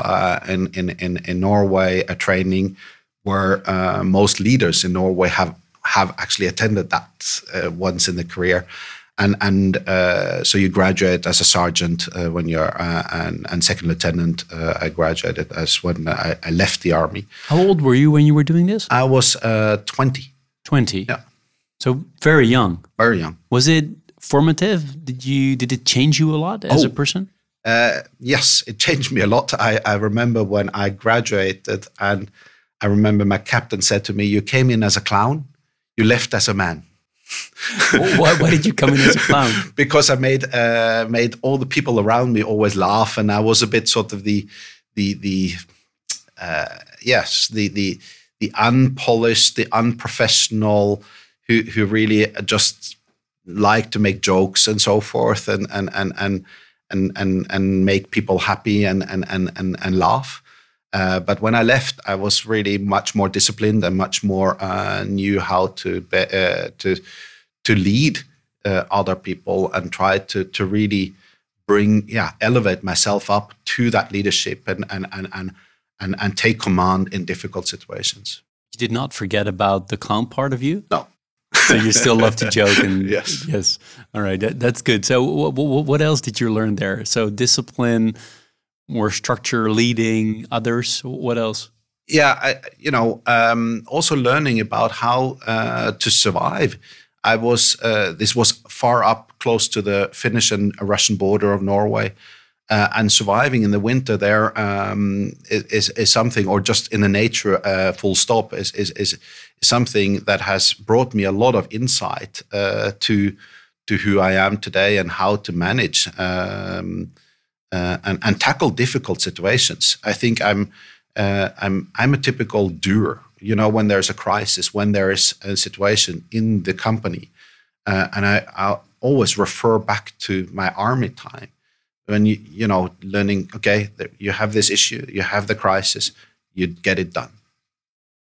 in, in, in in Norway, a training where most leaders in Norway have have actually attended that once in the career and and uh, so you graduate as a sergeant uh, when you're uh, and, and, second lieutenant. Uh, I graduated as when I, I, left the army. How old were you when you were doing this? I was uh, twenty. Twenty. Yeah. So very young. Very young. Was it formative? Did you did it change you a lot as oh, a person? Uh, yes, it changed me a lot. I, I remember when I graduated, and I remember my captain said to me, "You came in as a clown, you left as a man." why, why, did you come in as a clown? because I made uh, made all the people around me always laugh, and I was a bit sort of the the the uh, yes the the the unpolished, the unprofessional, who who really just like to make jokes and so forth, and and and and and and, and make people happy and and and and, and laugh. Uh, but when I left, I was really much more disciplined and much more uh, knew how to be, uh, to to lead uh, other people and try to to really bring yeah elevate myself up to that leadership and and and and and, and take command in difficult situations. You did not forget about the clown part of you. No. so you still love to joke and yes yes all right that, that's good so what, what else did you learn there so discipline more structure, leading others? What else? Yeah, I, you know, um, also learning about how uh, to survive. I was uh, this was far up close to the Finnish and Russian border of Norway. Uh, and surviving in the winter there um, is, is something, or just in the nature, uh, full stop, is, is, is something that has brought me a lot of insight uh, to to who I am today and how to manage um, uh, and, and tackle difficult situations. I think I'm uh, I'm I'm a typical doer. You know, when there's a crisis, when there is a situation in the company, uh, and I i always refer back to my army time when you you know learning. Okay, you have this issue, you have the crisis, you get it done,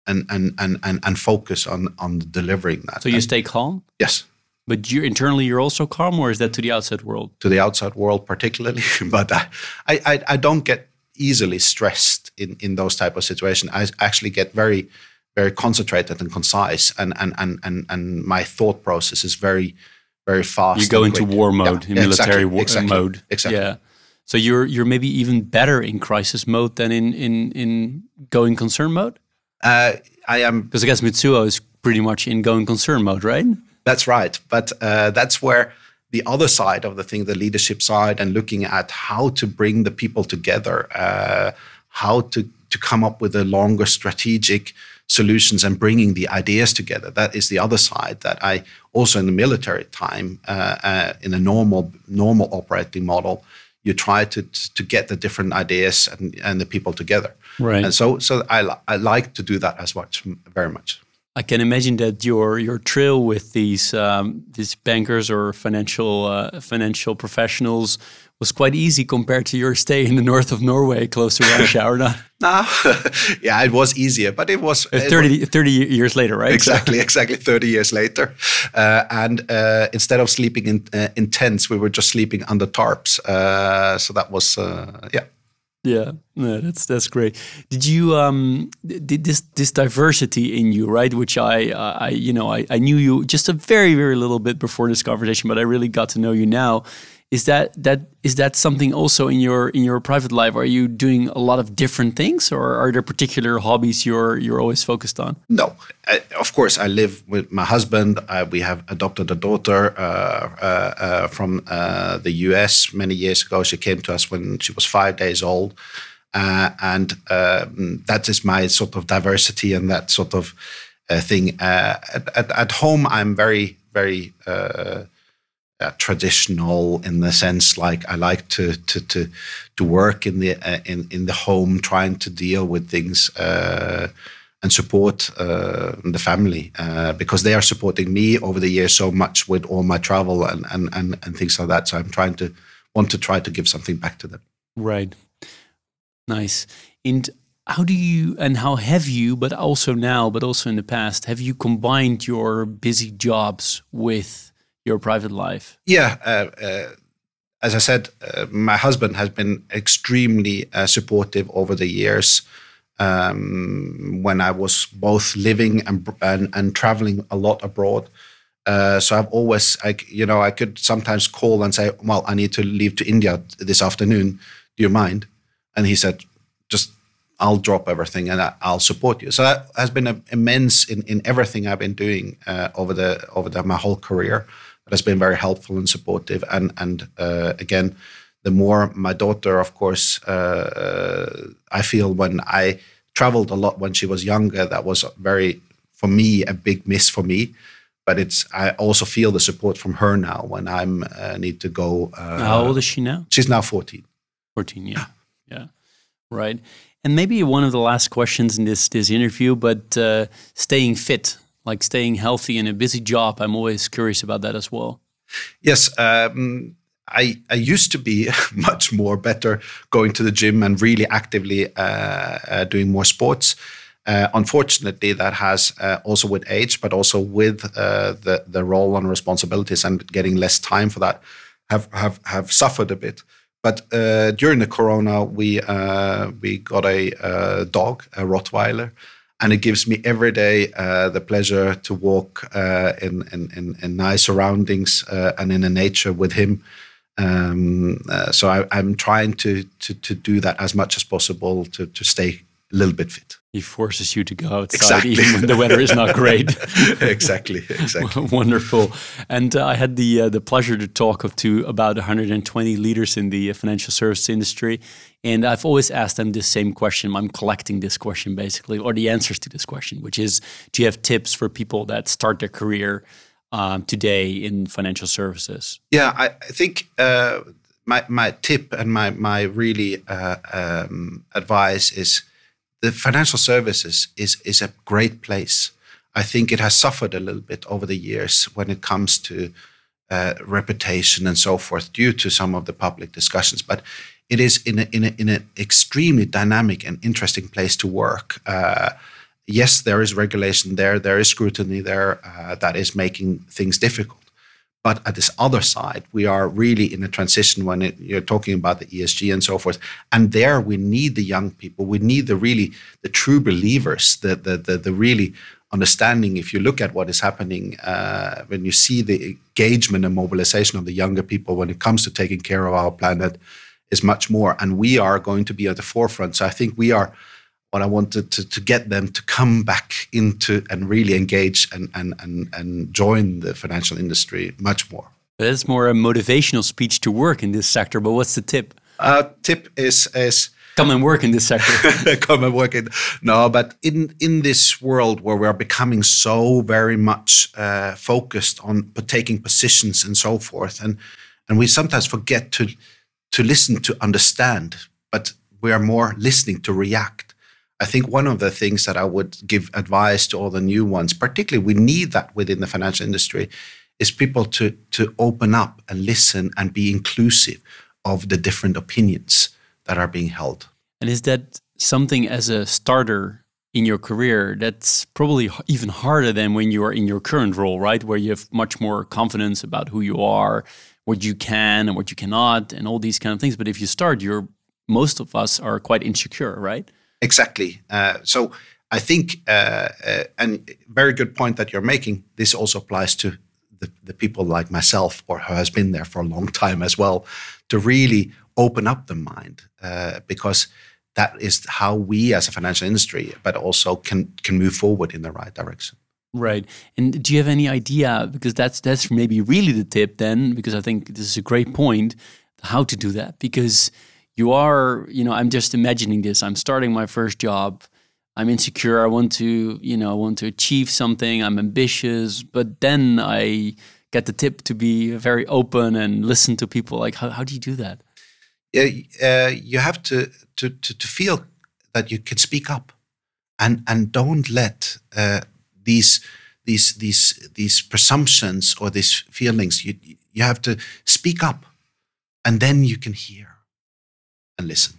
and and and and, and focus on on delivering that. So you and, stay calm. Yes. But you internally, you're also calm, or is that to the outside world? To the outside world, particularly. but I, I, I don't get easily stressed in, in those type of situations. I actually get very, very concentrated and concise, and and and and, and my thought process is very, very fast. You go into war mode, yeah, in military exactly, exactly, mode. Exactly. Yeah. So you're you're maybe even better in crisis mode than in in in going concern mode. Uh, I am because I guess Mizuho is pretty much in going concern mode, right? That's right. But uh, that's where the other side of the thing, the leadership side, and looking at how to bring the people together, uh, how to, to come up with the longer strategic solutions and bringing the ideas together. That is the other side that I also in the military time, uh, uh in a normal normal operating model, you try to to get the different ideas and, and the people together. Right. And so so I I like to do that as much very much. I can imagine that your your trail with these um, these bankers or financial uh, financial professionals was quite easy compared to your stay in the north of Norway, close to Russia, or not? No, yeah, it was easier, but it was uh, 30, 30 years later, right? Exactly, exactly, thirty years later, uh, and uh, instead of sleeping in uh, in tents, we were just sleeping under tarps. Uh, so that was yeah yeah, no, that's that's great. Did you um did this this diversity in you right? Which I I you know I, I knew you just a very very little bit before this conversation, but I really got to know you now. Is that that is that something also in your in your private life? Are you doing a lot of different things, or are there particular hobbies you're you're always focused on? No, I, of course I live with my husband. Uh, we have adopted a daughter uh, uh, uh from uh, the U.S. many years ago. She came to us when she was five days old, uh, and um, that is my sort of diversity and that sort of thing. At, at, at, home, I'm very very traditional in the sense like I like to to to to work in the uh, in in the home, trying to deal with things uh, and support uh, the family uh, because they are supporting me over the years so much with all my travel and, and and and things like that. So I'm trying to want to try to give something back to them. Right. Nice. And how do you and how have you, but also now, but also in the past, have you combined your busy jobs with your private life? Yeah. Uh, uh, as I said, uh, my husband has been extremely uh, supportive over the years. Um, when I was both living and and, and traveling a lot abroad, uh, so I've always, I, you know, I could sometimes call and say, "Well, I need to leave to India this afternoon. Do you mind?" And he said, "Just I'll drop everything and I, will support you." So that has been immense in, in everything I've been doing uh, over the over the, my whole career. That has been very helpful and supportive. And and uh, again, the more my daughter, of course, uh, I feel when I traveled a lot when she was younger, that was very for me a big miss for me but it's I also feel the support from her now when I'm uh, need to go. Uh, How old is she now? She's now 14. 14, yeah, yeah, right. And maybe one of the last questions in this this interview, but uh, staying fit, like staying healthy in a busy job, I'm always curious about that as well. Yes. Um, I, I used to be much more better going to the gym and really actively uh, uh, doing more sports. Uh, unfortunately, that has uh, also with age, but also with uh, the the role and responsibilities and getting less time for that, have have have suffered a bit. But uh, during the corona, we we got a dog, a Rottweiler, and it gives me every day uh, the pleasure to walk uh, in, in, in nice surroundings uh, and in the nature with him. Um, so I, am trying to, to to do that as much as possible to to stay a little bit fit. He forces you to go outside exactly. even when the weather is not great. exactly, exactly. Wonderful. And uh, I had the uh, the pleasure to talk to about 120 leaders in the financial service industry, and I've always asked them this same question. I'm collecting this question basically, or the answers to this question, which is: Do you have tips for people that start their career um, today in financial services? Yeah, I, I think. Uh, my, my tip and my, my really uh, um, advice is the financial services is is a great place. I think it has suffered a little bit over the years when it comes to uh, reputation and so forth due to some of the public discussions. But it is in a, in, a, in an extremely dynamic and interesting place to work. Uh, yes, there is regulation there, there is scrutiny there uh, that is making things difficult. But at this other side, we are really in a transition when it, you're talking about the ESG and so forth. And there, we need the young people. We need the really the true believers, the the the, the really understanding. If you look at what is happening, uh, when you see the engagement and mobilization of the younger people when it comes to taking care of our planet, is much more. And we are going to be at the forefront. So I think we are what I wanted to, to get them to come back into and really engage and, and, and, and join the financial industry much more. That's more a motivational speech to work in this sector, but what's the tip? Uh, tip is is come and work in this sector. come and work in no, but in in this world where we are becoming so very much uh, focused on taking positions and so forth, and and we sometimes forget to to listen to understand, but we are more listening to react. I think one of the things that I would give advice to all the new ones, particularly we need that within the financial industry, is people to to open up and listen and be inclusive of the different opinions that are being held. And is that something as a starter in your career that's probably even harder than when you are in your current role, right? Where you have much more confidence about who you are, what you can and what you cannot, and all these kind of things. But if you start, you're most of us are quite insecure, right? Exactly. Uh, so I think, uh, uh, and very good point that you're making. This also applies to the, the people like myself, or who has been there for a long time as well, to really open up the mind, uh, because that is how we, as a financial industry, but also can can move forward in the right direction. Right. And do you have any idea? Because that's that's maybe really the tip then. Because I think this is a great point. How to do that? Because you are, you know, I'm just imagining this. I'm starting my first job. I'm insecure. I want to, you know, I want to achieve something. I'm ambitious, but then I get the tip to be very open and listen to people. Like, how, how do you do that? Yeah, uh, you have to, to to to feel that you can speak up, and and don't let uh, these these these these presumptions or these feelings. You you have to speak up, and then you can hear and listen.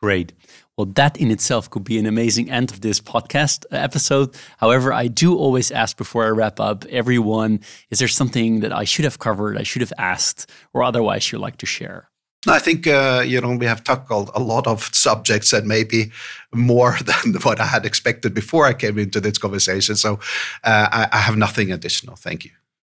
Great. Well, that in itself could be an amazing end of this podcast episode. However, I do always ask before I wrap up everyone is there something that I should have covered, I should have asked, or otherwise you'd like to share? I think uh, you know we have tackled a lot of subjects and maybe more than what I had expected before I came into this conversation. So uh, I, I, have nothing additional. Thank you.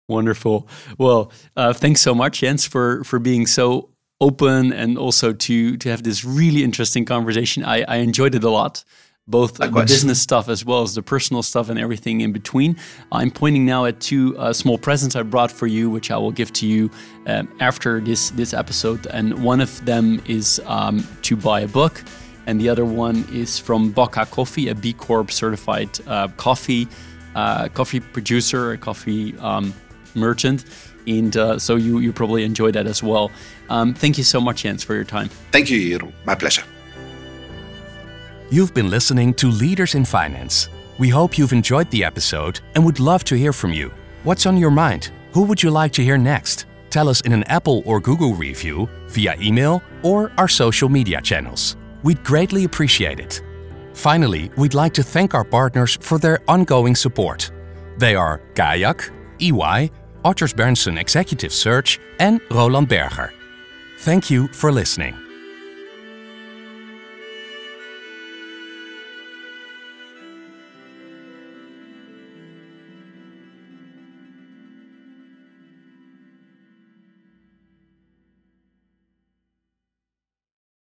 Wonderful. Well, uh, thanks so much, Jens, for for being so open and also to to have this really interesting conversation. I, I enjoyed it a lot both Likewise. the business stuff as well as the personal stuff and everything in between. I'm pointing now at two uh, small presents I brought for you, which I will give to you um, after this this episode. And one of them is um, to buy a book, and the other one is from Boca Coffee, a B Corp certified uh, coffee uh, coffee producer, a coffee um, merchant. And uh, so you you probably enjoy that as well. Um, thank you so much, Jens, for your time. Thank you, Jeroen. My pleasure. You've been listening to Leaders in Finance. We hope you've enjoyed the episode and would love to hear from you. What's on your mind? Who would you like to hear next? Tell us in an Apple or Google review, via email, or our social media channels. We'd greatly appreciate it. Finally, we'd like to thank our partners for their ongoing support. They are Kayak, EY, Odgers Berndtson Executive Search, and Roland Berger. Thank you for listening.